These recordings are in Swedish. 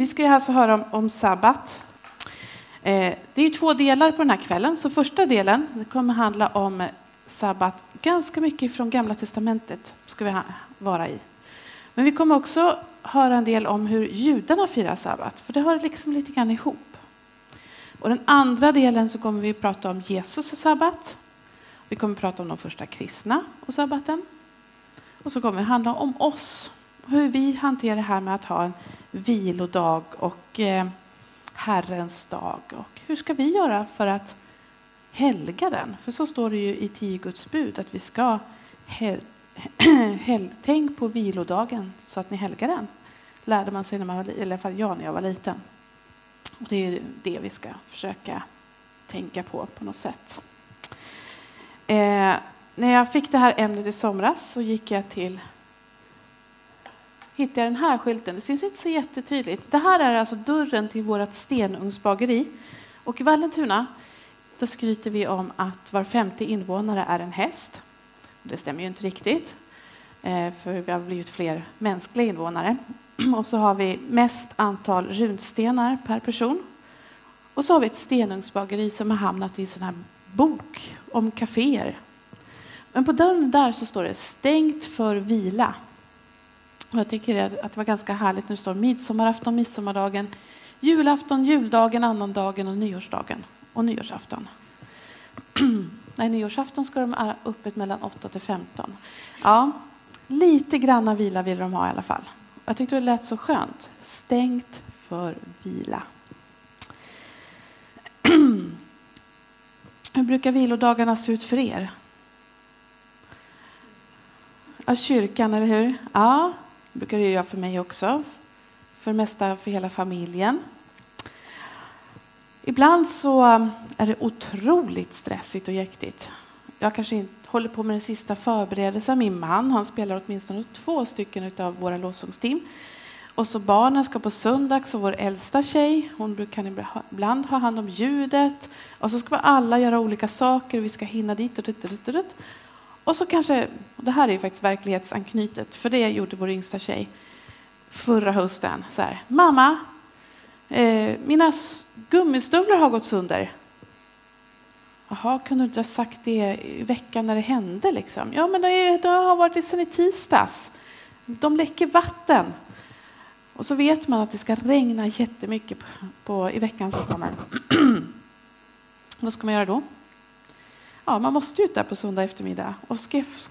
Vi ska alltså höra om, om sabbat. Eh, det är två delar på den här kvällen. Så första delen kommer handla om sabbat. Ganska mycket från Gamla Testamentet ska vi vara i. Men vi kommer också höra en del om hur judarna firar sabbat, för det hör liksom lite grann ihop. Och den andra delen så kommer vi prata om Jesus och sabbat. Vi kommer prata om de första kristna och sabbaten. Och så kommer det handla om oss, hur vi hanterar det här med att ha en vilodag och eh, Herrens dag. Och hur ska vi göra för att helga den? För så står det ju i tio Guds bud att vi ska hel, hel, tänk på vilodagen så att ni helgar den. Lärde man sig när man var, i alla fall jag när jag var liten. Och det är det vi ska försöka tänka på på något sätt. Eh, när jag fick det här ämnet i somras så gick jag till hittade jag den här skylten. Det syns inte så jättetydligt. Det här är alltså dörren till vårt stenugnsbageri. Och i Vallentuna då skryter vi om att var femte invånare är en häst. Det stämmer ju inte riktigt, eh, för vi har blivit fler mänskliga invånare. Och så har vi mest antal runstenar per person. Och så har vi ett stenugnsbageri som har hamnat i en sån här bok om kaféer. Men på dörren där så står det stängt för vila. Och jag tycker att det var ganska härligt när det står midsommarafton, midsommardagen, julafton, juldagen, annandagen och nyårsdagen och nyårsafton. Nej, nyårsafton ska de ha öppet mellan 8 till 15. Ja, lite granna vila vill de ha i alla fall. Jag tyckte det lät så skönt. Stängt för vila. Hur brukar vilodagarna se ut för er? Ja, kyrkan, eller hur? Ja, brukar det göra för mig också. För det mesta för hela familjen. Ibland så um, är det otroligt stressigt och jäktigt. Jag kanske inte håller på med den sista förberedelsen. Min man han spelar åtminstone två stycken av våra lovsångsteam. Och så barnen ska på söndags och vår äldsta tjej, hon kan ibland ha hand om ljudet. Och så ska vi alla göra olika saker, och vi ska hinna dit och dit och dit. Och, dit och så kanske, och det här är ju faktiskt verklighetsanknytet, för det gjorde vår yngsta tjej förra hösten. Så här, mamma, eh, mina gummistövlar har gått sönder. Jaha, kunde du inte ha sagt det i veckan när det hände? Liksom? Ja, men det, det har varit det sedan i tisdags. De läcker vatten. Och så vet man att det ska regna jättemycket på, på, i veckan som kommer. Vad ska man göra då? Ja, man måste ut där på söndag eftermiddag och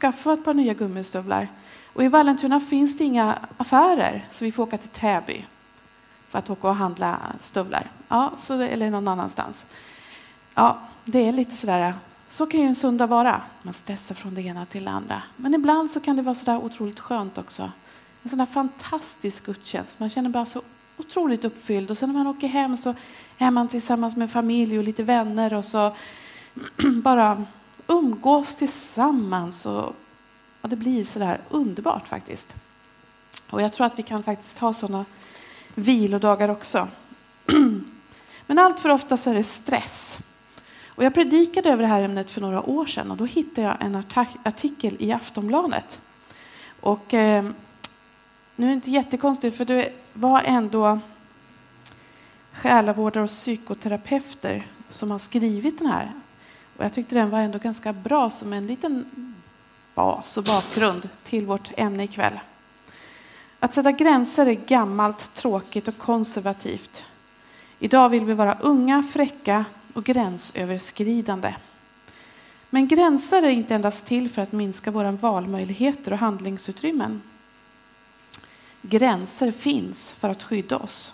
skaffa ett par nya gummistövlar. Och i Vallentuna finns det inga affärer, så vi får åka till Täby för att åka och handla stövlar. Ja, så det, eller någon annanstans. Ja, det är lite sådär, så kan ju en söndag vara. Man stressar från det ena till det andra. Men ibland så kan det vara sådär otroligt skönt också. En sån där fantastisk gudstjänst. Man känner bara så otroligt uppfylld. Och sen när man åker hem så är man tillsammans med familj och lite vänner och så bara umgås tillsammans. Och, och det blir sådär underbart faktiskt. Och jag tror att vi kan faktiskt ha sådana vilodagar också. Men allt för ofta så är det stress. Och jag predikade över det här ämnet för några år sedan och då hittade jag en artikel i Aftonbladet. Och eh, nu är det inte jättekonstigt för det var ändå själavårdare och psykoterapeuter som har skrivit den här. Och jag tyckte den var ändå ganska bra som en liten bas och bakgrund till vårt ämne ikväll. Att sätta gränser är gammalt, tråkigt och konservativt. Idag vill vi vara unga, fräcka och gränsöverskridande. Men gränser är inte endast till för att minska våra valmöjligheter och handlingsutrymmen. Gränser finns för att skydda oss.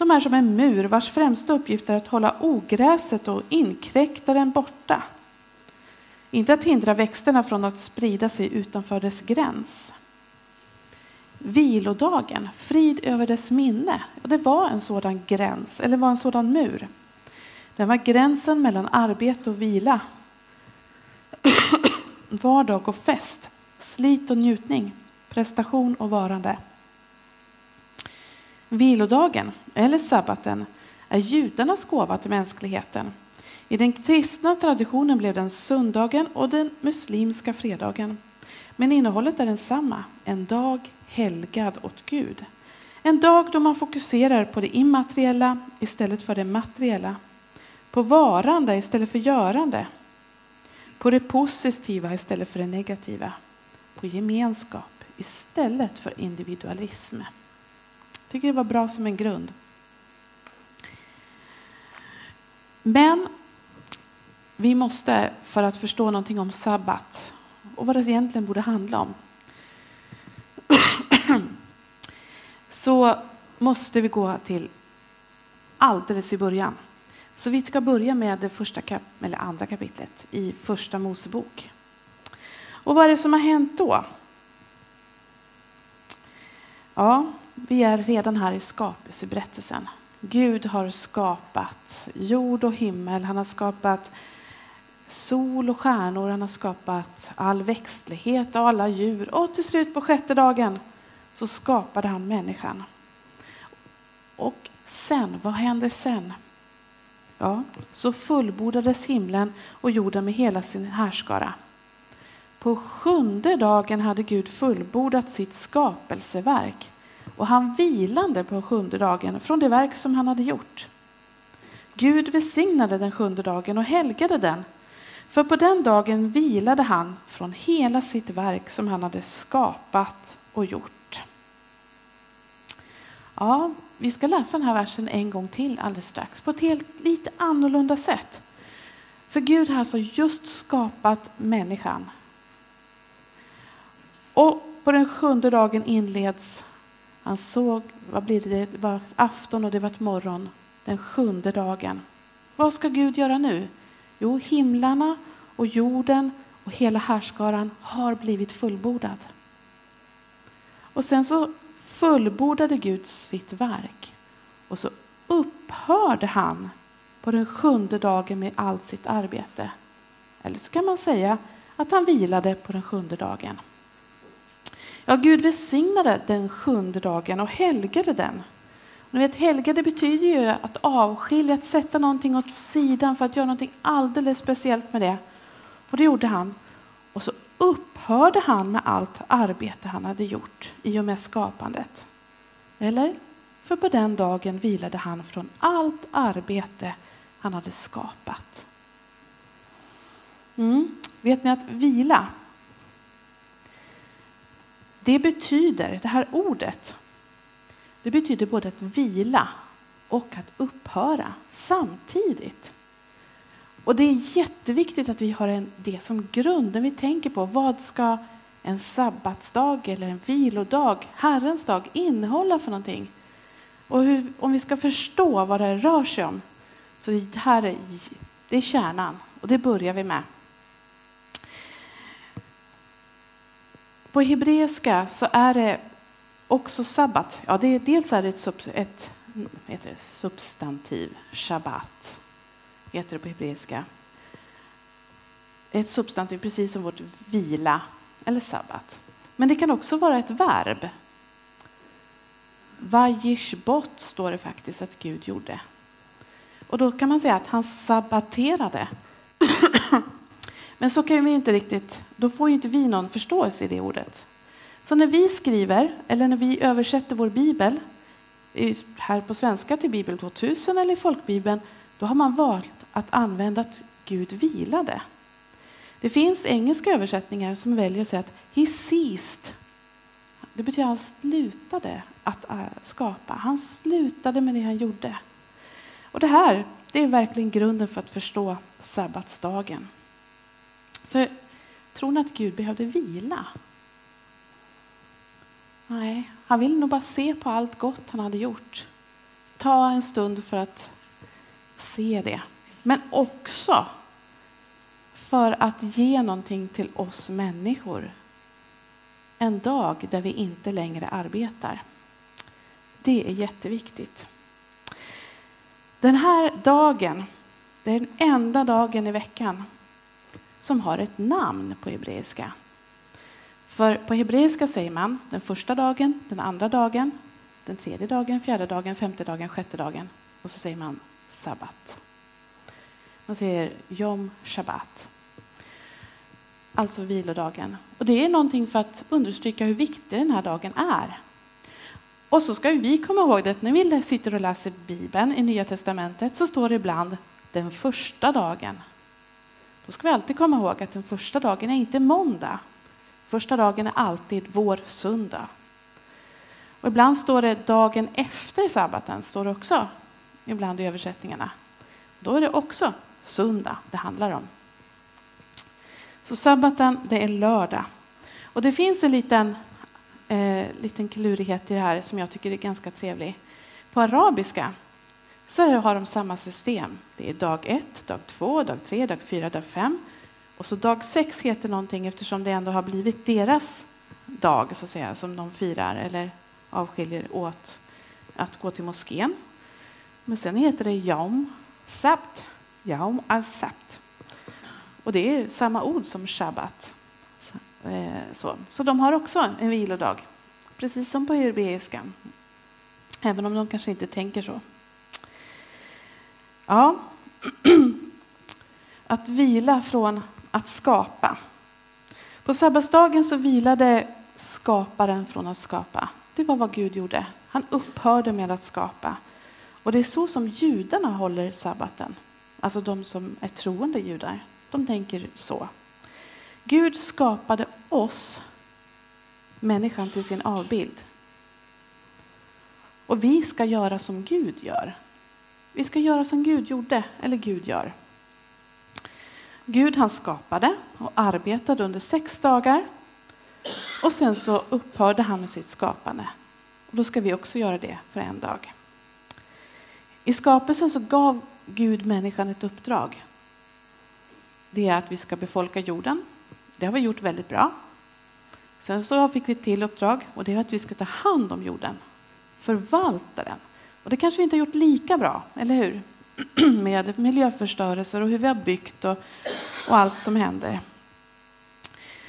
De är som en mur vars främsta uppgift är att hålla ogräset och inkräktaren borta. Inte att hindra växterna från att sprida sig utanför dess gräns. Vilodagen, frid över dess minne, det var en sådan gräns, eller var en sådan mur. Den var gränsen mellan arbete och vila. Vardag och fest, slit och njutning, prestation och varande. Vilodagen, eller sabbaten, är judarnas gåva till mänskligheten. I den kristna traditionen blev den söndagen och den muslimska fredagen. Men innehållet är densamma, en dag helgad åt Gud. En dag då man fokuserar på det immateriella istället för det materiella. På varande istället för görande. På det positiva istället för det negativa. På gemenskap istället för individualism. Jag tycker det var bra som en grund. Men vi måste, för att förstå någonting om sabbat och vad det egentligen borde handla om, så måste vi gå till alldeles i början. Så vi ska börja med det första kap eller andra kapitlet i Första Mosebok. Och vad är det som har hänt då? Ja, vi är redan här i skapelseberättelsen. Gud har skapat jord och himmel. Han har skapat sol och stjärnor. Han har skapat all växtlighet och alla djur. Och till slut på sjätte dagen så skapade han människan. Och sen, vad händer sen? Ja, så fullbordades himlen och jorden med hela sin härskara. På sjunde dagen hade Gud fullbordat sitt skapelseverk och han vilande på sjunde dagen från det verk som han hade gjort. Gud välsignade den sjunde dagen och helgade den, för på den dagen vilade han från hela sitt verk som han hade skapat och gjort. Ja, vi ska läsa den här versen en gång till alldeles strax på ett helt lite annorlunda sätt. För Gud har alltså just skapat människan. Och på den sjunde dagen inleds han såg, vad blir det, det var afton och det var ett morgon, den sjunde dagen. Vad ska Gud göra nu? Jo, himlarna och jorden och hela härskaran har blivit fullbordad. Och sen så fullbordade Gud sitt verk och så upphörde han på den sjunde dagen med allt sitt arbete. Eller så kan man säga att han vilade på den sjunde dagen. Ja, Gud välsignade den sjunde dagen och helgade den. Ni vet, helga det betyder ju att avskilja, att sätta någonting åt sidan för att göra någonting alldeles speciellt med det. Och det gjorde han. Och så upphörde han med allt arbete han hade gjort i och med skapandet. Eller? För på den dagen vilade han från allt arbete han hade skapat. Mm. Vet ni att vila, det betyder, det här ordet, det betyder både att vila och att upphöra samtidigt. Och det är jätteviktigt att vi har en, det som grund när vi tänker på vad ska en sabbatsdag eller en vilodag, Herrens dag, innehålla för någonting? Och hur, om vi ska förstå vad det rör sig om, så det här är, det är kärnan och det börjar vi med. På hebreiska så är det också sabbat. Ja, det är, dels är det ett, sub, ett heter det, substantiv, shabbat, heter det på hebreiska. Ett substantiv precis som vårt vila eller sabbat. Men det kan också vara ett verb. Vajishbot står det faktiskt att Gud gjorde. Och då kan man säga att han sabbaterade. Men så kan vi inte riktigt, då får ju inte vi någon förståelse i det ordet. Så när vi skriver, eller när vi översätter vår bibel, här på svenska till Bibel 2000 eller i folkbibeln, då har man valt att använda att Gud vilade. Det finns engelska översättningar som väljer att säga att he ceased. Det betyder att han slutade att äh, skapa. Han slutade med det han gjorde. Och det här det är verkligen grunden för att förstå sabbatsdagen. För tror ni att Gud behövde vila? Nej, han ville nog bara se på allt gott han hade gjort. Ta en stund för att se det. Men också för att ge någonting till oss människor. En dag där vi inte längre arbetar. Det är jätteviktigt. Den här dagen, det är den enda dagen i veckan som har ett namn på hebreiska. För på hebreiska säger man den första dagen, den andra dagen, den tredje dagen, fjärde dagen, femte dagen, sjätte dagen och så säger man sabbat. Man säger Jom Shabbat. Alltså vilodagen. Och det är någonting för att understryka hur viktig den här dagen är. Och så ska vi komma ihåg det att när vi sitter och läser Bibeln i Nya Testamentet så står det ibland den första dagen. Då ska vi alltid komma ihåg att den första dagen är inte måndag. Första dagen är alltid vår söndag. Och ibland står det dagen efter sabbaten, står det också ibland i översättningarna. Då är det också söndag det handlar om. Så sabbaten, det är lördag. Och det finns en liten, eh, liten klurighet i det här som jag tycker är ganska trevlig. På arabiska så har de samma system. Det är dag ett, dag två, dag tre, dag fyra, dag fem. Och så dag sex heter någonting eftersom det ändå har blivit deras dag så att säga, som de firar eller avskiljer åt att gå till moskén. Men sen heter det Jaum Sabt, Jaum al-Sabt. Och det är samma ord som shabbat. Så, Eh, så, så de har också en vilodag, precis som på hebreiska. Även om de kanske inte tänker så. Ja, att vila från att skapa. På sabbatsdagen så vilade skaparen från att skapa. Det var vad Gud gjorde. Han upphörde med att skapa. Och det är så som judarna håller sabbaten. Alltså de som är troende judar. De tänker så. Gud skapade oss, människan, till sin avbild. Och vi ska göra som Gud gör. Vi ska göra som Gud gjorde, eller Gud gör. Gud han skapade och arbetade under sex dagar. Och sen så upphörde han med sitt skapande. Och då ska vi också göra det för en dag. I skapelsen så gav Gud människan ett uppdrag. Det är att vi ska befolka jorden. Det har vi gjort väldigt bra. Sen så fick vi ett till uppdrag och det är att vi ska ta hand om jorden, förvalta den. Och det kanske vi inte har gjort lika bra, eller hur? Med miljöförstörelser och hur vi har byggt och, och allt som händer.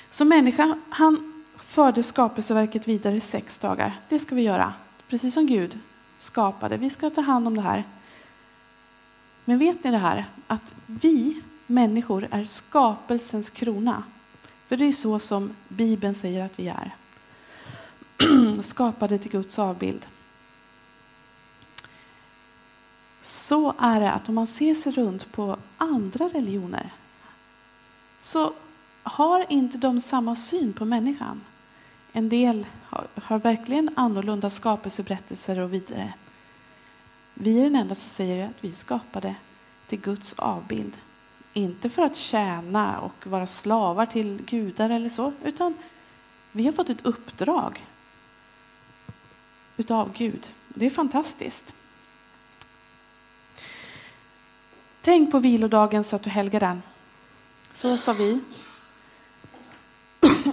Så människan, han förde skapelseverket vidare i sex dagar. Det ska vi göra, precis som Gud skapade. Vi ska ta hand om det här. Men vet ni det här att vi människor är skapelsens krona? För det är så som Bibeln säger att vi är. Skapade till Guds avbild. Så är det att om man ser sig runt på andra religioner så har inte de samma syn på människan. En del har, har verkligen annorlunda skapelseberättelser och vidare. Vi är den enda som säger att vi skapade till Guds avbild. Inte för att tjäna och vara slavar till gudar eller så, utan vi har fått ett uppdrag utav Gud. Det är fantastiskt. Tänk på vilodagen så att du helgar den. Så sa vi.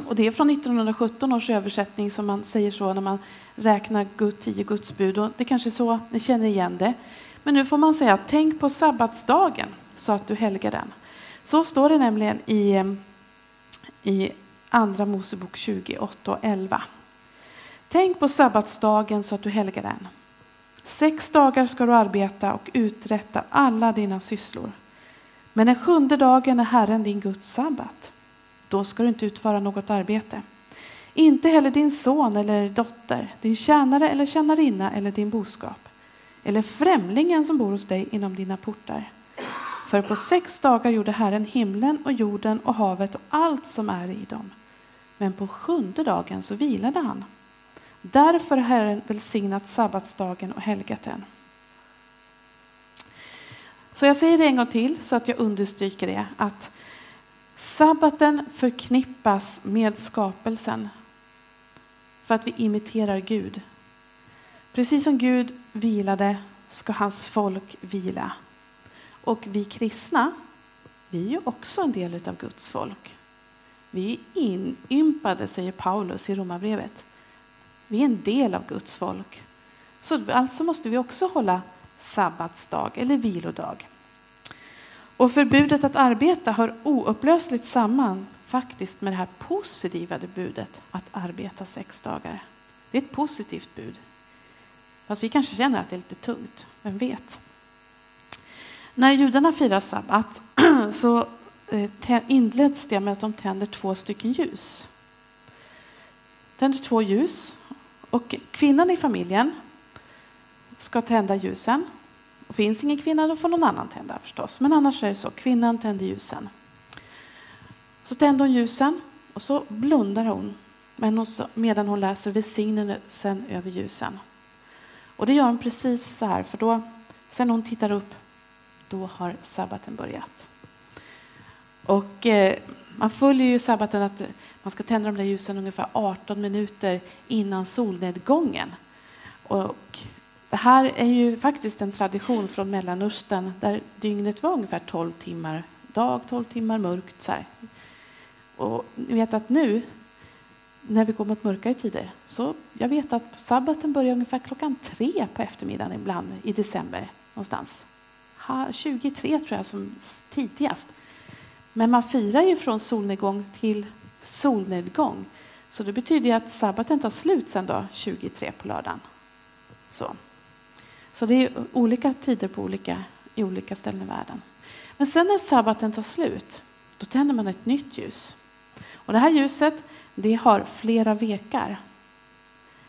Och det är från 1917 års översättning som man säger så när man räknar Gud, tio Guds bud. Och det kanske är så ni känner igen det. Men nu får man säga tänk på sabbatsdagen så att du helgar den. Så står det nämligen i, i Andra Mosebok 28 och 11. Tänk på sabbatsdagen så att du helgar den. Sex dagar ska du arbeta och uträtta alla dina sysslor. Men den sjunde dagen är Herren din Guds sabbat. Då ska du inte utföra något arbete. Inte heller din son eller dotter, din tjänare eller tjänarinna eller din boskap. Eller främlingen som bor hos dig inom dina portar. För på sex dagar gjorde Herren himlen och jorden och havet och allt som är i dem. Men på sjunde dagen så vilade han. Därför har Herren välsignat sabbatsdagen och helgat den. Så jag säger det en gång till så att jag understryker det. Att sabbaten förknippas med skapelsen. För att vi imiterar Gud. Precis som Gud vilade ska hans folk vila. Och vi kristna, vi är ju också en del av Guds folk. Vi är inympade, säger Paulus i Romarbrevet. Vi är en del av Guds folk. Så alltså måste vi också hålla sabbatsdag eller vilodag. Och förbudet att arbeta hör oupplösligt samman faktiskt med det här positiva budet att arbeta sex dagar. Det är ett positivt bud. Fast vi kanske känner att det är lite tungt, vem vet? När judarna firar sabbat så eh, inleds det med att de tänder två stycken ljus. Tänder två ljus och kvinnan i familjen ska tända ljusen. Och finns ingen kvinna då får någon annan tända förstås. Men annars är det så, kvinnan tänder ljusen. Så tänder hon ljusen och så blundar hon medan hon läser välsignelsen över ljusen. Och det gör hon precis så här, för då, sen hon tittar upp, då har sabbaten börjat. Och eh, man följer ju sabbaten att man ska tända de där ljusen ungefär 18 minuter innan solnedgången. Och det här är ju faktiskt en tradition från Mellanöstern där dygnet var ungefär 12 timmar dag, 12 timmar mörkt. Så här. Och ni vet att nu när vi går mot mörkare tider. Så jag vet att sabbaten börjar ungefär klockan tre på eftermiddagen ibland i december någonstans. 23 tror jag som tidigast. Men man firar ju från solnedgång till solnedgång. Så det betyder att sabbaten tar slut sen då 23 på lördagen. Så, så det är olika tider på olika, i olika ställen i världen. Men sen när sabbaten tar slut, då tänder man ett nytt ljus. Och det här ljuset det har flera vekar.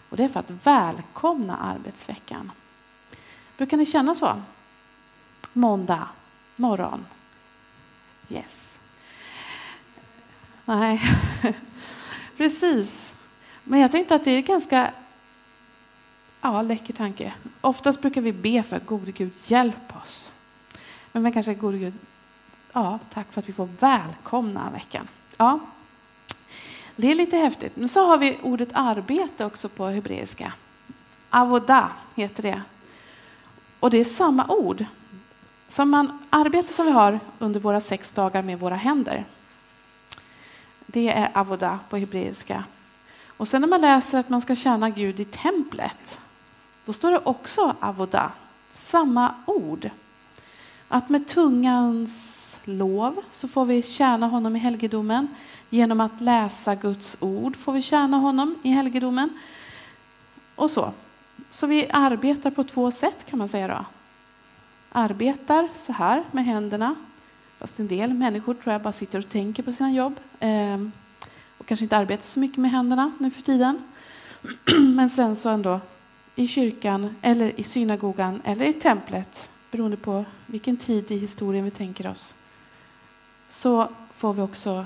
Och det är för att välkomna arbetsveckan. Brukar ni känna så? Måndag morgon. Yes. Nej, precis. Men jag tänkte att det är ganska ja, läcker tanke. Oftast brukar vi be för att gode Gud hjälp oss. Men man kanske gode Gud, ja, tack för att vi får välkomna veckan. Ja, det är lite häftigt. Men så har vi ordet arbete också på hebreiska. Avoda heter det. Och det är samma ord. Som man, arbete som vi har under våra sex dagar med våra händer. Det är avoda på hebreiska. Och sen när man läser att man ska tjäna Gud i templet, då står det också avoda, samma ord. Att med tungans lov så får vi tjäna honom i helgedomen. Genom att läsa Guds ord får vi tjäna honom i helgedomen. Och så. Så vi arbetar på två sätt kan man säga då. Arbetar så här med händerna. Fast en del människor tror jag bara sitter och tänker på sina jobb. Eh, och kanske inte arbetar så mycket med händerna nu för tiden. Men sen så ändå i kyrkan eller i synagogan eller i templet beroende på vilken tid i historien vi tänker oss så får vi också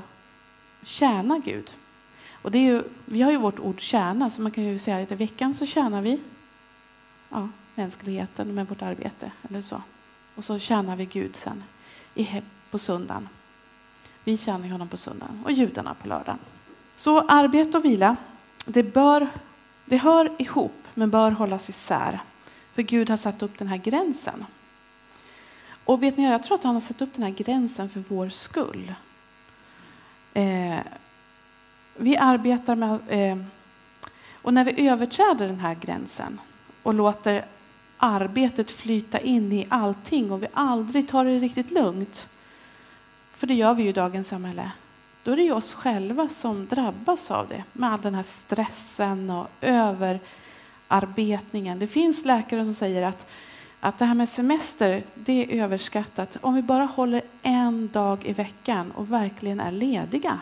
tjäna Gud. Och det är ju, vi har ju vårt ord tjäna, så man kan ju säga att i veckan så tjänar vi ja, mänskligheten med vårt arbete. eller så. Och så tjänar vi Gud sen i, på söndagen. Vi tjänar honom på söndagen och judarna på lördagen. Så arbete och vila, det, bör, det hör ihop men bör hållas isär. För Gud har satt upp den här gränsen. Och vet ni, jag tror att han har satt upp den här gränsen för vår skull. Eh, vi arbetar med... Eh, och när vi överträder den här gränsen och låter arbetet flyta in i allting och vi aldrig tar det riktigt lugnt, för det gör vi ju i dagens samhälle, då är det ju oss själva som drabbas av det med all den här stressen och överarbetningen. Det finns läkare som säger att att det här med semester, det är överskattat. Om vi bara håller en dag i veckan och verkligen är lediga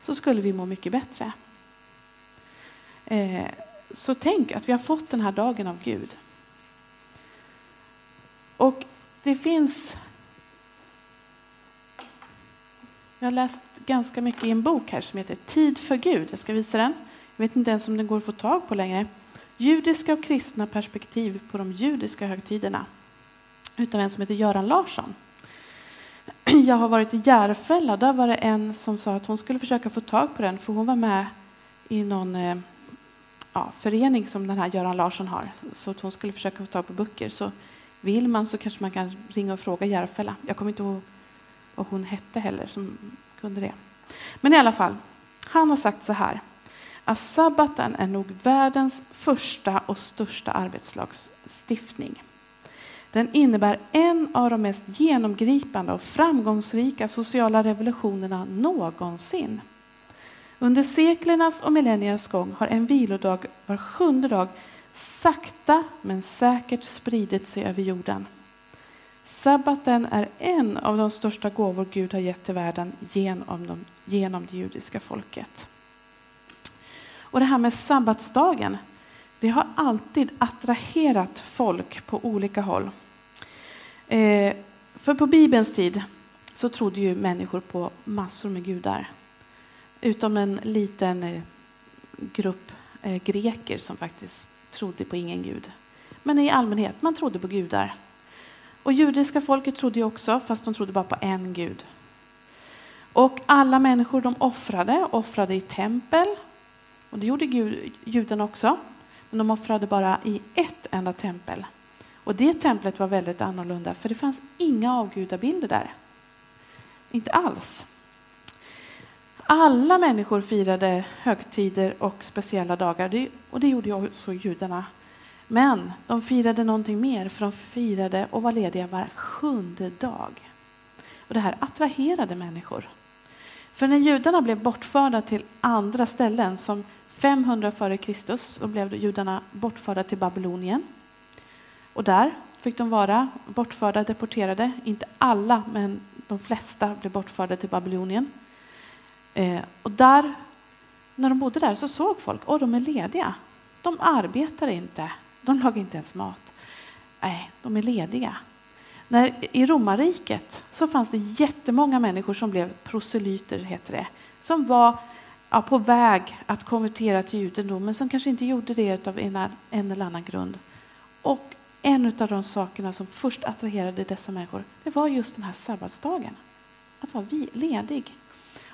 så skulle vi må mycket bättre. Eh, så tänk att vi har fått den här dagen av Gud. Och det finns... Jag har läst ganska mycket i en bok här som heter Tid för Gud. Jag ska visa den. Jag vet inte ens om den går att få tag på längre judiska och kristna perspektiv på de judiska högtiderna utav en som heter Göran Larsson. Jag har varit i Järfälla, där var det en som sa att hon skulle försöka få tag på den för hon var med i någon eh, ja, förening som den här Göran Larsson har. Så att hon skulle försöka få tag på böcker. Så vill man så kanske man kan ringa och fråga Järfälla. Jag kommer inte ihåg vad hon hette heller som kunde det. Men i alla fall, han har sagt så här att sabbaten är nog världens första och största arbetslagsstiftning. Den innebär en av de mest genomgripande och framgångsrika sociala revolutionerna någonsin. Under seklernas och millenniernas gång har en vilodag var sjunde dag sakta men säkert spridit sig över jorden. Sabbaten är en av de största gåvor Gud har gett till världen genom, de, genom det judiska folket. Och det här med sabbatsdagen, det har alltid attraherat folk på olika håll. Eh, för på Bibelns tid så trodde ju människor på massor med gudar. Utom en liten eh, grupp eh, greker som faktiskt trodde på ingen gud. Men i allmänhet, man trodde på gudar. Och judiska folket trodde ju också, fast de trodde bara på en gud. Och alla människor de offrade, offrade i tempel. Och det gjorde Gud, judarna också. Men de offrade bara i ett enda tempel. Och det templet var väldigt annorlunda, för det fanns inga avgudabilder där. Inte alls. Alla människor firade högtider och speciella dagar, och det gjorde också judarna. Men de firade någonting mer, för de firade och var lediga var sjunde dag. Och det här attraherade människor. För när judarna blev bortförda till andra ställen, som 500 f.Kr. så blev judarna bortförda till Babylonien. Och där fick de vara bortförda, deporterade. Inte alla, men de flesta blev bortförda till Babylonien. Eh, och där, när de bodde där så såg folk, att de är lediga. De arbetar inte, de lagar inte ens mat. Nej, de är lediga. När, I romarriket så fanns det jättemånga människor som blev proselyter, heter det, som var ja, på väg att konvertera till judendomen, som kanske inte gjorde det av en, en eller annan grund. Och en av de sakerna som först attraherade dessa människor, det var just den här sabbatsdagen. Att vara ledig.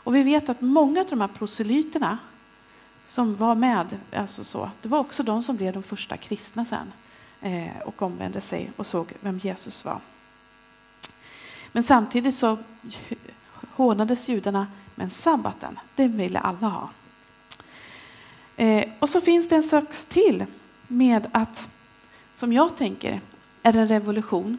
Och vi vet att många av de här proselyterna som var med, alltså så, det var också de som blev de första kristna sen eh, och omvände sig och såg vem Jesus var. Men samtidigt så hånades judarna, men sabbaten, den ville alla ha. Eh, och så finns det en sak till med att, som jag tänker, är en revolution.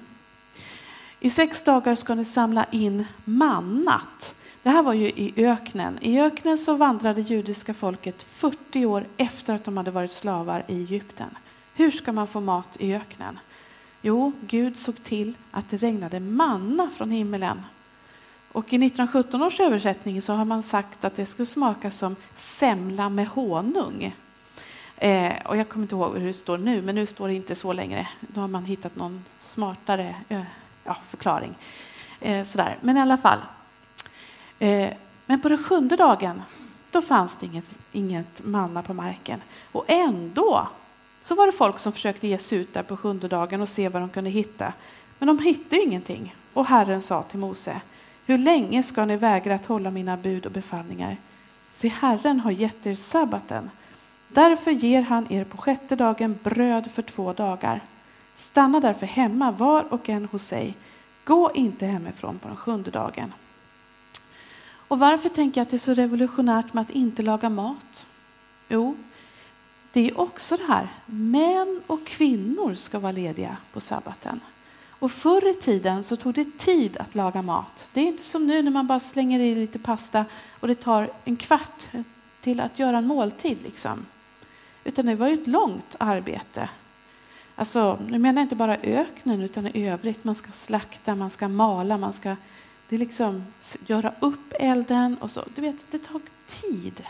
I sex dagar ska ni samla in mannat. Det här var ju i öknen. I öknen så vandrade judiska folket 40 år efter att de hade varit slavar i Egypten. Hur ska man få mat i öknen? Jo, Gud såg till att det regnade manna från himmelen. Och i 1917 års översättning så har man sagt att det skulle smaka som semla med honung. Eh, och jag kommer inte ihåg hur det står nu, men nu står det inte så längre. Då har man hittat någon smartare eh, ja, förklaring. Eh, sådär. Men i alla fall. Eh, men på den sjunde dagen, då fanns det inget, inget manna på marken. Och ändå så var det folk som försökte ge sig ut där på sjunde dagen och se vad de kunde hitta. Men de hittade ingenting. Och Herren sa till Mose, hur länge ska ni vägra att hålla mina bud och befallningar? Se, Herren har gett er sabbaten. Därför ger han er på sjätte dagen bröd för två dagar. Stanna därför hemma var och en hos sig. Gå inte hemifrån på den sjunde dagen. Och varför tänker jag att det är så revolutionärt med att inte laga mat? Jo, det är också det här, män och kvinnor ska vara lediga på sabbaten. Och förr i tiden så tog det tid att laga mat. Det är inte som nu när man bara slänger i lite pasta och det tar en kvart till att göra en måltid. Liksom. Utan det var ju ett långt arbete. Alltså, nu menar jag inte bara öknen utan i övrigt. Man ska slakta, man ska mala, man ska det är liksom göra upp elden och så. Du vet, det tar tid.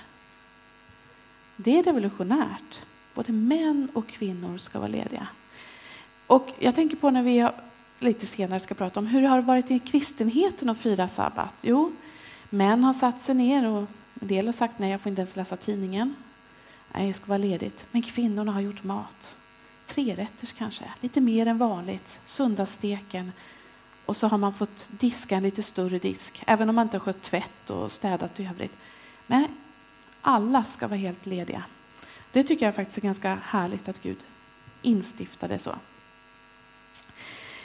Det är revolutionärt. Både män och kvinnor ska vara lediga. Och jag tänker på när vi lite senare ska prata om hur det har varit i kristenheten att fira sabbat. Jo, män har satt sig ner och en del har sagt nej, jag får inte ens läsa tidningen. Nej, jag ska vara ledigt. Men kvinnorna har gjort mat. Trerätters kanske, lite mer än vanligt. Söndagssteken. Och så har man fått diska en lite större disk, även om man inte har skött tvätt och städat i övrigt. Men alla ska vara helt lediga. Det tycker jag faktiskt är ganska härligt att Gud instiftade så.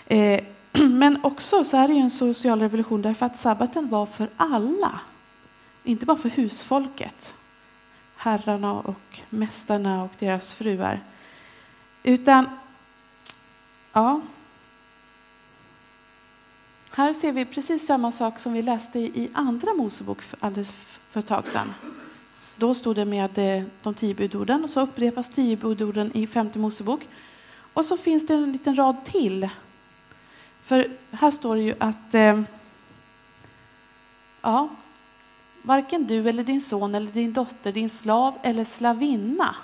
Eh, men också så är det ju en social revolution därför att sabbaten var för alla. Inte bara för husfolket, herrarna och mästarna och deras fruar. Utan, ja. Här ser vi precis samma sak som vi läste i Andra Mosebok alldeles för ett tag sedan. Då stod det med eh, de tio budorden och så upprepas tio budorden i femte Mosebok. Och så finns det en liten rad till. För här står det ju att eh, ja, varken du eller din son eller din dotter, din slav eller slavinna,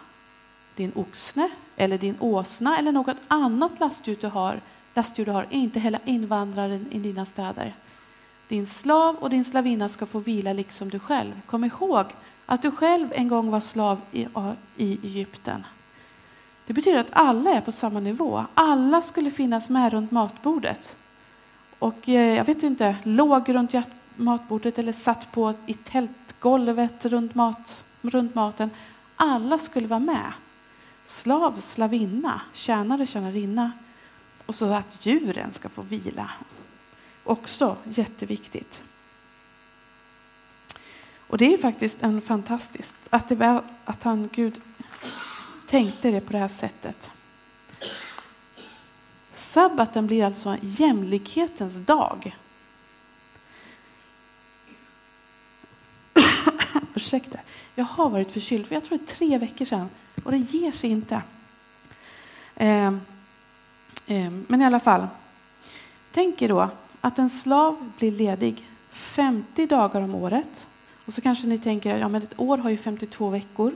din oxne eller din åsna eller något annat lastdjur du har, lastdjur du har är inte heller invandraren i dina städer. Din slav och din slavinna ska få vila liksom du själv. Kom ihåg att du själv en gång var slav i, i Egypten. Det betyder att alla är på samma nivå. Alla skulle finnas med runt matbordet. Och eh, jag vet inte, låg runt matbordet eller satt på i tältgolvet runt, mat, runt maten. Alla skulle vara med. Slav, slavinna, tjänare, tjänarinna. Och så att djuren ska få vila. Också jätteviktigt. Och det är faktiskt en fantastiskt att, det, att han, Gud tänkte det på det här sättet. Sabbaten blir alltså jämlikhetens dag. Ursäkta, jag har varit förkyld för jag tror det är tre veckor sedan och det ger sig inte. Eh, Ehm, men i alla fall, tänk er då att en slav blir ledig 50 dagar om året. Och så kanske ni tänker, ja men ett år har ju 52 veckor.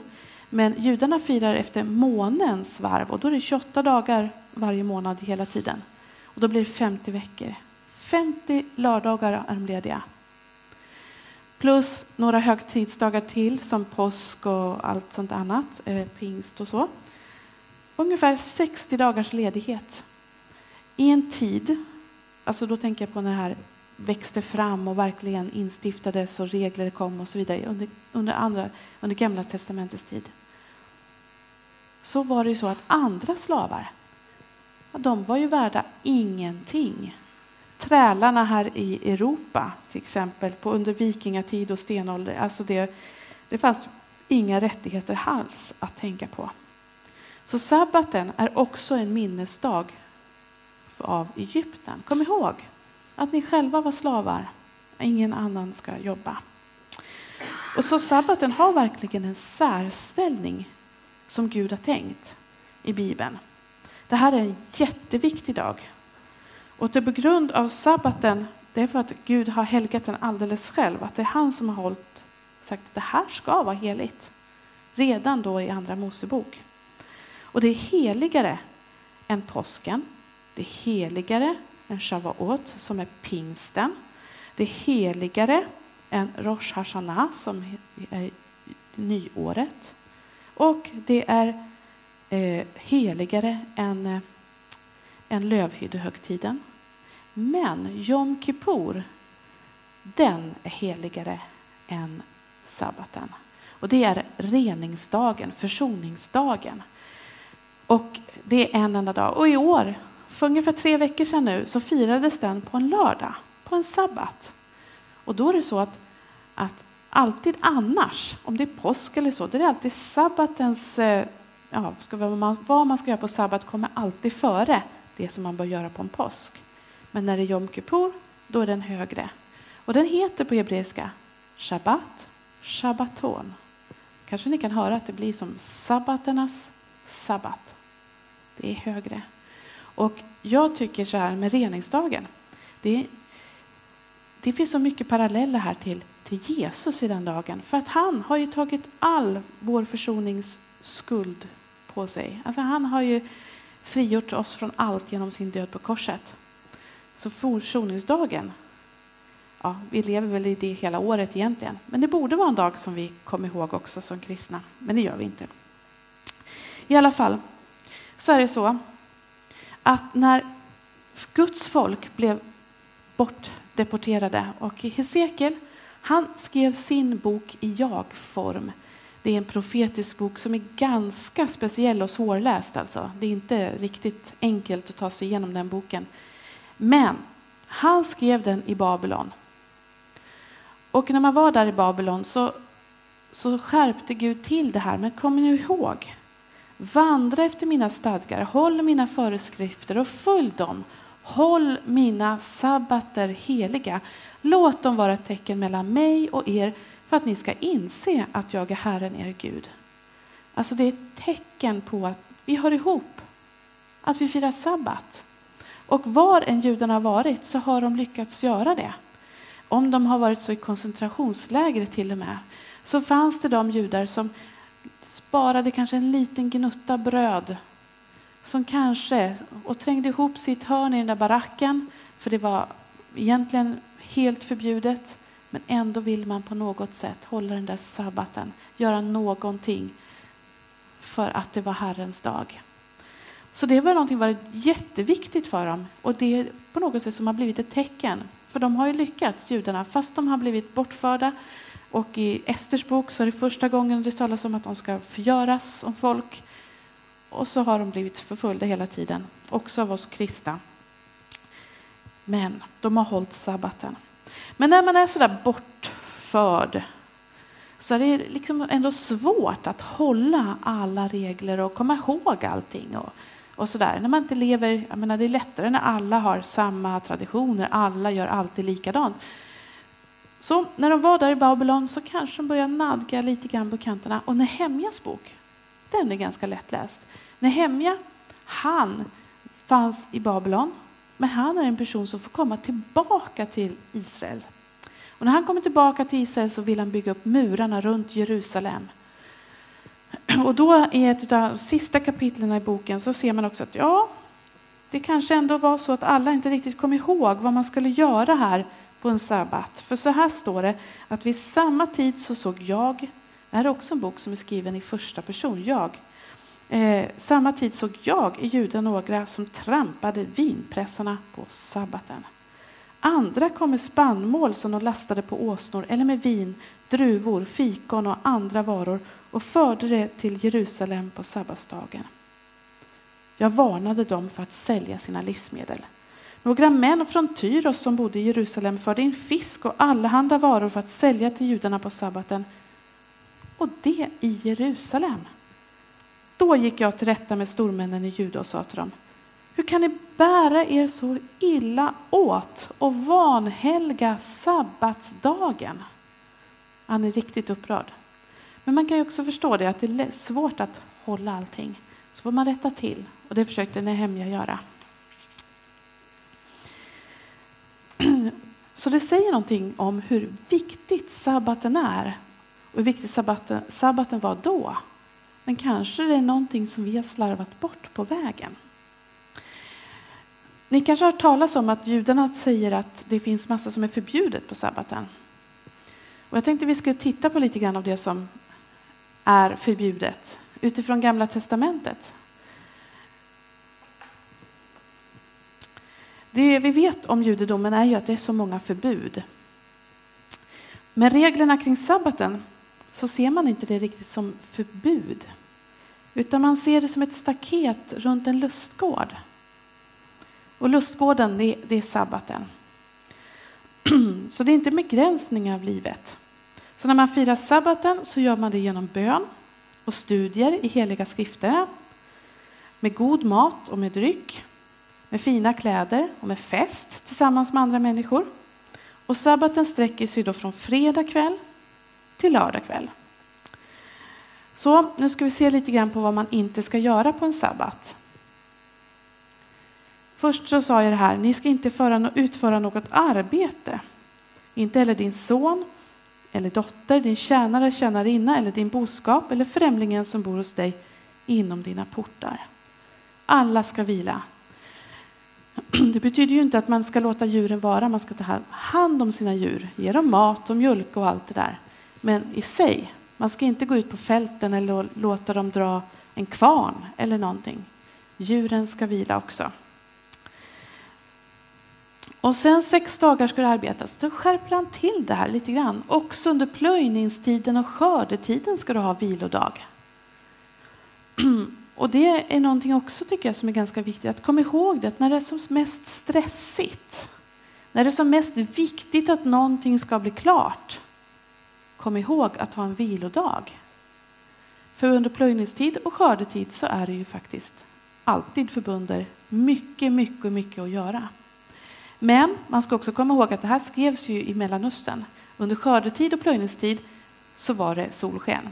Men judarna firar efter månens varv och då är det 28 dagar varje månad hela tiden. Och då blir det 50 veckor. 50 lördagar är de lediga. Plus några högtidsdagar till som påsk och allt sånt annat, eh, pingst och så. Ungefär 60 dagars ledighet. I en tid, alltså då tänker jag på när det här växte fram och verkligen instiftades och regler kom och så vidare under, under, andra, under Gamla testamentets tid. Så var det ju så att andra slavar, de var ju värda ingenting. Trälarna här i Europa, till exempel, på under vikingatid och stenålder, alltså det, det fanns inga rättigheter alls att tänka på. Så sabbaten är också en minnesdag av Egypten. Kom ihåg att ni själva var slavar, ingen annan ska jobba. Och så sabbaten har verkligen en särställning som Gud har tänkt i Bibeln. Det här är en jätteviktig dag. Och det är på grund av sabbaten, det är för att Gud har helgat den alldeles själv, att det är han som har hållit, sagt att det här ska vara heligt. Redan då i Andra Mosebok. Och det är heligare än påsken. Det är heligare än Shavuot som är pingsten. Det är heligare än Rosh Hashanah som är nyåret. Och det är eh, heligare än, eh, än lövhyddehögtiden. Men Jom Kippur, den är heligare än sabbaten. Och det är reningsdagen, försoningsdagen. Och det är en enda dag. Och i år, för ungefär tre veckor sedan nu, så firades den på en lördag, på en sabbat. Och då är det så att, att alltid annars, om det är påsk eller så, då är det alltid sabbatens, eh, ja, ska, man, vad man ska göra på sabbat kommer alltid före det som man bör göra på en påsk. Men när det är Jom Kippur, då är den högre. Och den heter på hebreiska Shabbat, Shabbaton. Kanske ni kan höra att det blir som sabbaternas sabbat. Det är högre. Och jag tycker så här med reningsdagen. Det, det finns så mycket paralleller här till till Jesus i den dagen. För att han har ju tagit all vår försoningsskuld på sig. Alltså han har ju frigjort oss från allt genom sin död på korset. Så försoningsdagen, ja, vi lever väl i det hela året egentligen. Men det borde vara en dag som vi kommer ihåg också som kristna. Men det gör vi inte. I alla fall så är det så att när Guds folk blev bortdeporterade och Hesekiel han skrev sin bok i jag-form. Det är en profetisk bok som är ganska speciell och svårläst. Alltså. Det är inte riktigt enkelt att ta sig igenom den boken. Men han skrev den i Babylon. Och när man var där i Babylon så, så skärpte Gud till det här. Men kom nu ihåg, vandra efter mina stadgar, håll mina föreskrifter och följ dem. Håll mina sabbater heliga. Låt dem vara ett tecken mellan mig och er för att ni ska inse att jag är Herren, er Gud. Alltså det är ett tecken på att vi hör ihop, att vi firar sabbat. Och var en judarna har varit så har de lyckats göra det. om de har varit så i koncentrationsläger till och med, så fanns det de judar som sparade kanske en liten gnutta bröd som kanske, och trängde ihop sitt hörn i den där baracken, för det var egentligen helt förbjudet, men ändå vill man på något sätt hålla den där sabbaten, göra någonting för att det var Herrens dag. Så det var någonting varit jätteviktigt för dem och det är på något sätt som har blivit ett tecken. För de har ju lyckats, judarna, fast de har blivit bortförda. Och i Esters bok så är det första gången det talas om att de ska förgöras om folk. Och så har de blivit förföljda hela tiden, också av oss kristna. Men de har hållit sabbaten. Men när man är sådär bortförd så är det liksom ändå svårt att hålla alla regler och komma ihåg allting. Och, och sådär. När man inte lever, jag menar, det är lättare när alla har samma traditioner, alla gör alltid likadant. Så när de var där i Babylon så kanske de började nadga lite grann på kanterna. Och Nehemjas bok, den är ganska lättläst. Nehemja, han fanns i Babylon, men han är en person som får komma tillbaka till Israel. Och när han kommer tillbaka till Israel så vill han bygga upp murarna runt Jerusalem. Och då i ett av de sista kapitlen i boken så ser man också att ja, det kanske ändå var så att alla inte riktigt kom ihåg vad man skulle göra här på en sabbat. För så här står det att vid samma tid så såg jag, det här är också en bok som är skriven i första person, jag. Eh, samma tid såg jag i Juda några som trampade vinpressarna på sabbaten. Andra kom med spannmål som de lastade på åsnor eller med vin, druvor, fikon och andra varor och förde det till Jerusalem på sabbatsdagen. Jag varnade dem för att sälja sina livsmedel. Några män från Tyros som bodde i Jerusalem förde in fisk och allehanda varor för att sälja till judarna på sabbaten. Och det i Jerusalem. Då gick jag till rätta med stormännen i Juda och sa till dem hur kan ni bära er så illa åt och vanhelga sabbatsdagen? Han är riktigt upprörd. Men man kan ju också förstå det, att det är svårt att hålla allting. Så får man rätta till, och det försökte Nehemja göra. Så det säger någonting om hur viktigt sabbaten är och hur viktig sabbaten, sabbaten var då. Men kanske det är någonting som vi har slarvat bort på vägen. Ni kanske har hört talas om att judarna säger att det finns massa som är förbjudet på sabbaten. Och jag tänkte vi skulle titta på lite grann av det som är förbjudet utifrån Gamla testamentet. Det vi vet om judedomen är ju att det är så många förbud. Men reglerna kring sabbaten så ser man inte det riktigt som förbud. Utan man ser det som ett staket runt en lustgård. Och lustgården, det, det är sabbaten. Så det är inte begränsningar av livet. Så när man firar sabbaten så gör man det genom bön och studier i heliga skrifter. med god mat och med dryck, med fina kläder och med fest tillsammans med andra människor. Och sabbaten sträcker sig då från fredag kväll till lördag kväll. Så nu ska vi se lite grann på vad man inte ska göra på en sabbat. Först så sa jag det här, ni ska inte föra, utföra något arbete. Inte heller din son eller dotter, din tjänare, tjänarinna eller din boskap eller främlingen som bor hos dig inom dina portar. Alla ska vila. Det betyder ju inte att man ska låta djuren vara, man ska ta hand om sina djur, ge dem mat och mjölk och allt det där. Men i sig, man ska inte gå ut på fälten eller låta dem dra en kvarn eller någonting. Djuren ska vila också. Och sen sex dagar ska det arbetas. Då skärper han till det här lite grann. Också under plöjningstiden och skördetiden ska du ha vilodag. Och det är någonting också tycker jag som är ganska viktigt att komma ihåg det att när det är som mest stressigt, när det är som mest viktigt att någonting ska bli klart, kom ihåg att ha en vilodag. För under plöjningstid och skördetid så är det ju faktiskt alltid förbundet mycket, mycket, mycket att göra. Men man ska också komma ihåg att det här skrevs ju i Mellanöstern. Under skördetid och plöjningstid så var det solsken.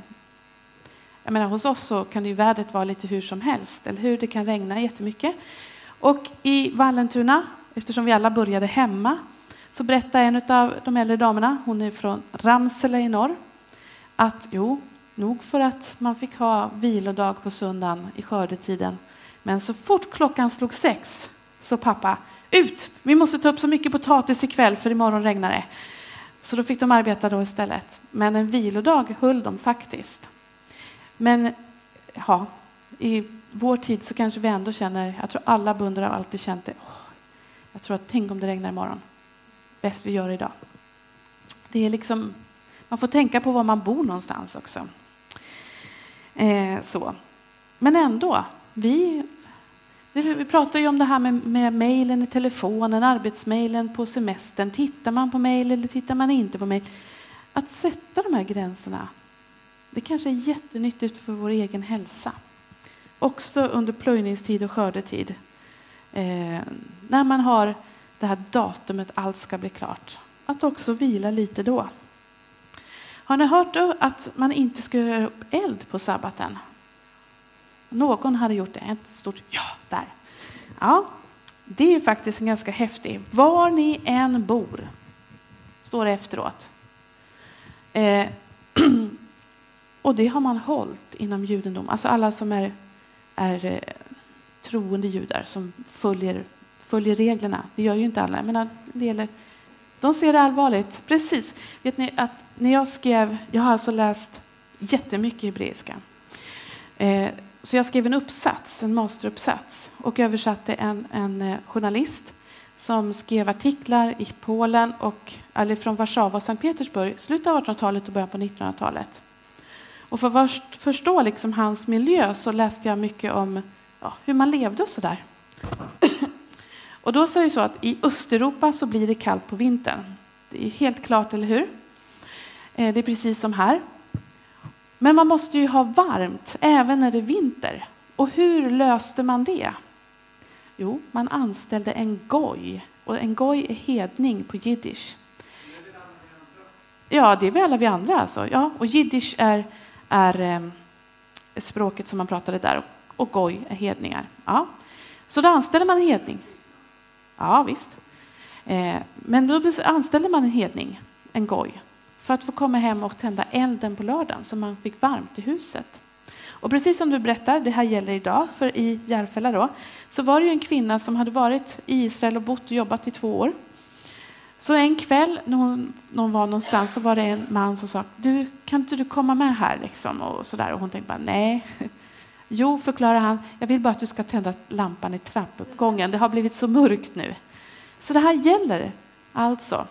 Jag menar, hos oss så kan ju vädret vara lite hur som helst, eller hur? Det kan regna jättemycket. Och i Vallentuna, eftersom vi alla började hemma, så berättade en av de äldre damerna, hon är från Ramsele i norr, att jo, nog för att man fick ha vilodag på söndagen i skördetiden, men så fort klockan slog sex så pappa, ut! Vi måste ta upp så mycket potatis ikväll för imorgon regnar det. Så då fick de arbeta då istället. Men en vilodag höll de faktiskt. Men ja, i vår tid så kanske vi ändå känner, jag tror alla bönder har alltid känt det, oh, jag tror att tänk om det regnar imorgon. Bäst vi gör idag. Det är liksom, man får tänka på var man bor någonstans också. Eh, så. Men ändå, vi, vi pratar ju om det här med, med mejlen i telefonen, arbetsmejlen på semestern. Tittar man på mejl eller tittar man inte på mejl? Att sätta de här gränserna, det kanske är jättenyttigt för vår egen hälsa. Också under plöjningstid och skördetid. Eh, när man har det här datumet, allt ska bli klart. Att också vila lite då. Har ni hört att man inte ska göra upp eld på sabbaten? Någon hade gjort det. Ett stort ja där. Ja, det är ju faktiskt en ganska häftig. Var ni än bor, står det efteråt. Eh, och det har man hållit inom judendom. Alltså alla som är, är eh, troende judar som följer, följer reglerna. Det gör ju inte alla, men det gäller de ser det allvarligt. Precis. Vet ni att när jag skrev, jag har alltså läst jättemycket hebreiska. Eh, så jag skrev en uppsats, en masteruppsats och översatte en, en eh, journalist som skrev artiklar i Polen och eller från Warszawa och Sankt Petersburg, slutet av 1800-talet och början på 1900-talet. Och för att förstå liksom hans miljö så läste jag mycket om ja, hur man levde och sådär. Och då så är det så att i Östeuropa så blir det kallt på vintern. Det är helt klart, eller hur? Eh, det är precis som här. Men man måste ju ha varmt även när det är vinter. Och hur löste man det? Jo, man anställde en goj. Och en goj är hedning på jiddisch. Ja, det är väl alla vi andra alltså. Ja, och jiddisch är, är eh, språket som man pratade där och goj är hedningar. Ja. Så då anställde man en hedning. Ja, visst. Eh, men då anställde man en hedning, en goj, för att få komma hem och tända elden på lördagen så man fick varmt i huset. Och precis som du berättar, det här gäller idag, för i Järfälla då, så var det ju en kvinna som hade varit i Israel och bott och jobbat i två år. Så en kväll när hon, när hon var någonstans så var det en man som sa, du, kan inte du komma med här? Liksom, och, så där. och hon tänkte bara, nej. Jo, förklarar han, jag vill bara att du ska tända lampan i trappuppgången. Det har blivit så mörkt nu. Så det här gäller alltså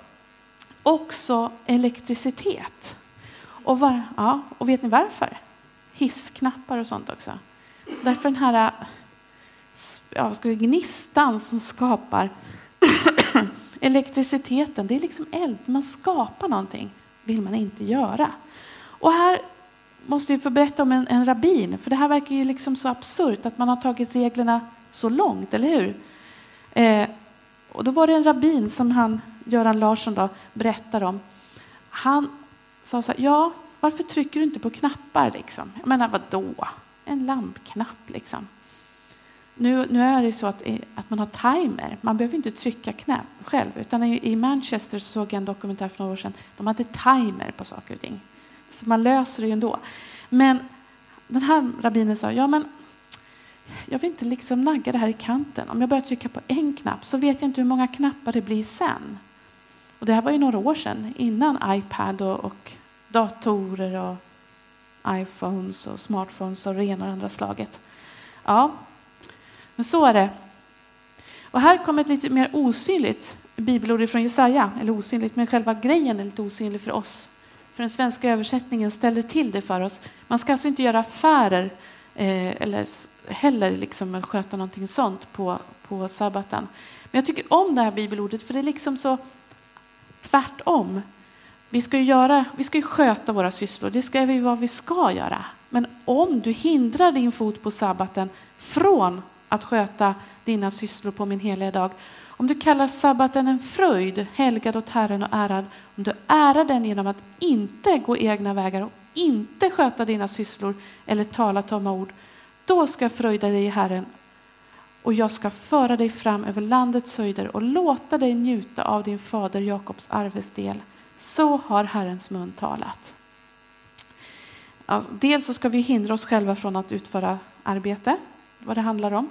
också elektricitet. Och, var, ja, och vet ni varför? Hissknappar och sånt också. Därför den här ja, ska gnistan som skapar elektriciteten, det är liksom eld. Man skapar någonting, vill man inte göra. Och här måste vi få berätta om en, en rabbin, för det här verkar ju liksom så absurt att man har tagit reglerna så långt, eller hur? Eh, och då var det en rabbin som han, Göran Larsson då, berättar om. Han sa så här, ja, varför trycker du inte på knappar liksom? Jag menar, vad då? En lampknapp liksom. Nu, nu är det så att, att man har timer. Man behöver inte trycka knapp själv. Utan i, i Manchester såg jag en dokumentär för några år sedan. De hade timer på saker och ting. Så man löser det ju ändå. Men den här rabbinen sa, ja men jag vill inte liksom nagga det här i kanten. Om jag börjar trycka på en knapp så vet jag inte hur många knappar det blir sen. Och det här var ju några år sedan, innan iPad och, och datorer och iPhones och smartphones och det ena och andra slaget. Ja, men så är det. Och här kommer ett lite mer osynligt bibelord från Jesaja, eller osynligt, men själva grejen är lite osynlig för oss för den svenska översättningen ställer till det för oss. Man ska alltså inte göra affärer eh, eller heller liksom sköta någonting sånt på, på sabbaten. Men jag tycker om det här bibelordet för det är liksom så tvärtom. Vi ska ju, göra, vi ska ju sköta våra sysslor, det ska vi vad vi ska göra. Men om du hindrar din fot på sabbaten från att sköta dina sysslor på min heliga dag, om du kallar sabbaten en fröjd, helgad åt Herren och ärad, om du ärar den genom att inte gå egna vägar och inte sköta dina sysslor eller tala tomma ord, då ska jag fröjda dig i Herren och jag ska föra dig fram över landets höjder och låta dig njuta av din fader Jakobs arvesdel. Så har Herrens mun talat. Alltså, dels så ska vi hindra oss själva från att utföra arbete, vad det handlar om.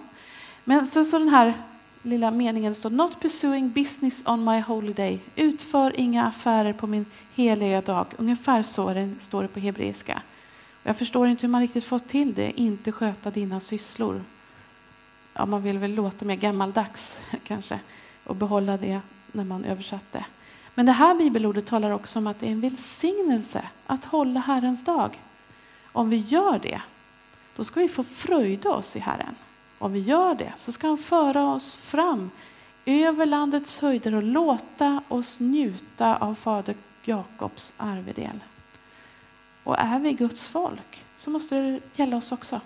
Men sen så den här lilla meningen står Not pursuing business on my holy day. Utför inga affärer på min heliga dag. Ungefär så står det på hebreiska. Jag förstår inte hur man riktigt fått till det, inte sköta dina sysslor. Ja, man vill väl låta mer gammaldags kanske och behålla det när man översatte. Men det här bibelordet talar också om att det är en välsignelse att hålla Herrens dag. Om vi gör det, då ska vi få fröjda oss i Herren. Om vi gör det så ska han föra oss fram över landets höjder och låta oss njuta av fader Jakobs arvedel. Och är vi Guds folk så måste det gälla oss också.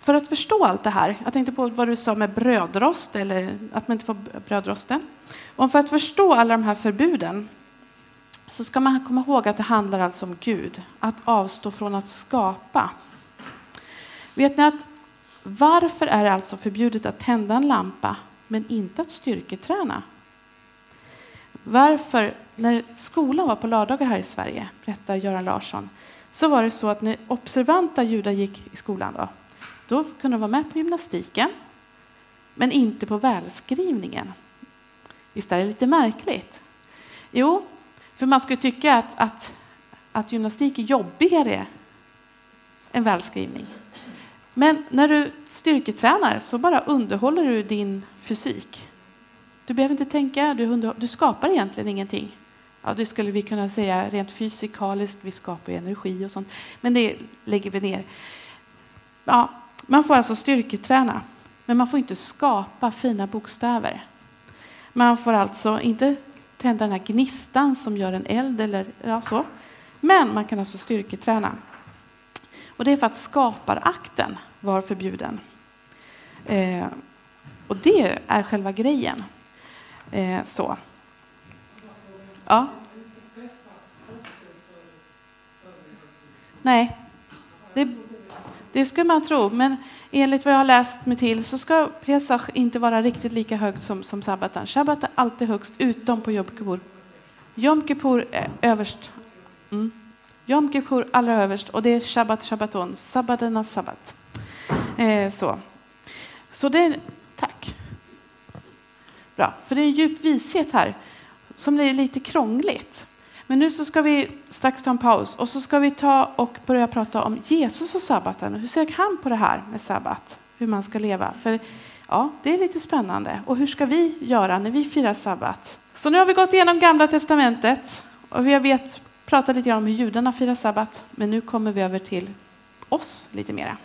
För att förstå allt det här, jag tänkte på vad du sa med brödrost, eller att man inte får brödrosten. Och för att förstå alla de här förbuden så ska man komma ihåg att det handlar alltså om Gud, att avstå från att skapa. Vet ni att varför är det alltså förbjudet att tända en lampa men inte att styrketräna? Varför, när skolan var på lördagar här i Sverige, berättar Göran Larsson, så var det så att när observanta judar gick i skolan då, då kunde de vara med på gymnastiken, men inte på välskrivningen. Visst är det lite märkligt? Jo, för man skulle tycka att, att, att gymnastik är jobbigare än välskrivning. Men när du styrketränar så bara underhåller du din fysik. Du behöver inte tänka, du, du skapar egentligen ingenting. Ja, det skulle vi kunna säga rent fysikaliskt, vi skapar energi och sånt. Men det lägger vi ner. Ja, man får alltså styrketräna, men man får inte skapa fina bokstäver. Man får alltså inte tända den här gnistan som gör en eld eller ja, så. Men man kan alltså styrketräna. Och det är för att skaparakten var förbjuden. Eh, och det är själva grejen. Eh, så. Ja. Nej, det, det skulle man tro. Men enligt vad jag har läst mig till så ska Pesach inte vara riktigt lika högt som, som sabbaten. Shabbat är alltid högst, utom på Yom Kippur. Yom Kippur är överst. Mm. Yom Kippur allra överst och det är Shabbat Shabbaton, sabbaternas sabbat. Eh, så. så det, tack. Bra, för det är en djup vishet här som blir lite krångligt. Men nu så ska vi strax ta en paus och så ska vi ta och börja prata om Jesus och sabbaten. Hur ser han på det här med sabbat? Hur man ska leva? För ja, det är lite spännande. Och hur ska vi göra när vi firar sabbat? Så nu har vi gått igenom Gamla Testamentet och vi har vet, Prata lite grann om hur judarna firar sabbat. Men nu kommer vi över till oss lite mera.